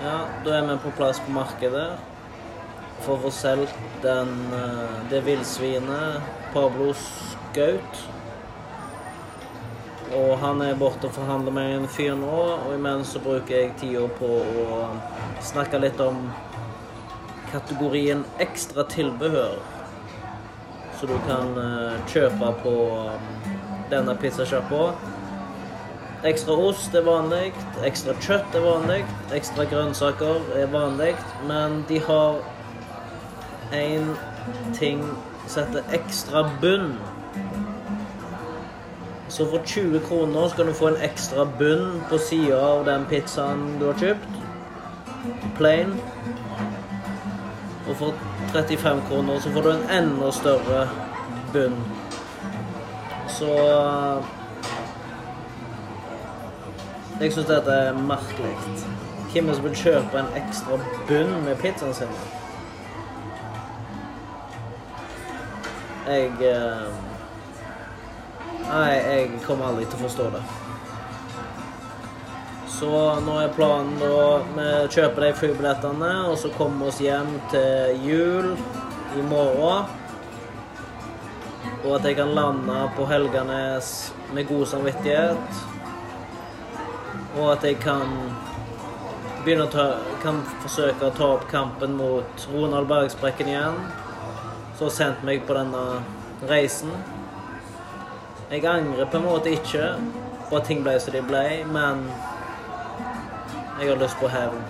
Ja, da er vi på plass på markedet for å få solgt den, eh, det villsvinet Pablo gaut. Og han er borte og forhandler med en fyr nå, og imens så bruker jeg tida på å snakke litt om kategorien ekstra tilbehør. Så du kan eh, kjøpe på um, denne pizzasjappa. Ekstra ost er vanlig, ekstra kjøtt er vanlig, ekstra grønnsaker er vanlig, men de har en ting som heter ekstra bunn. Så for 20 kroner skal du få en ekstra bunn på sida av den pizzaen du har kjøpt. Plain. Og for 35 kroner så får du en enda større bunn. Så Jeg syns dette er merkelig. Hvem er det som vil kjøpe en ekstra bunn med pizzaen sin? Jeg eh, Nei, jeg kommer aldri til å forstå det. Så nå er planen da Vi kjøper de flybillettene, og så kommer vi oss hjem til jul i morgen. Og at jeg kan lande på Helganes med god samvittighet. Og at jeg kan begynne å ta Kan forsøke å ta opp kampen mot Ronald Bergsprekken igjen. Som har sendt meg på denne reisen. Jeg angrer på en måte ikke på at ting ble som de ble, men jeg har lyst på hevn.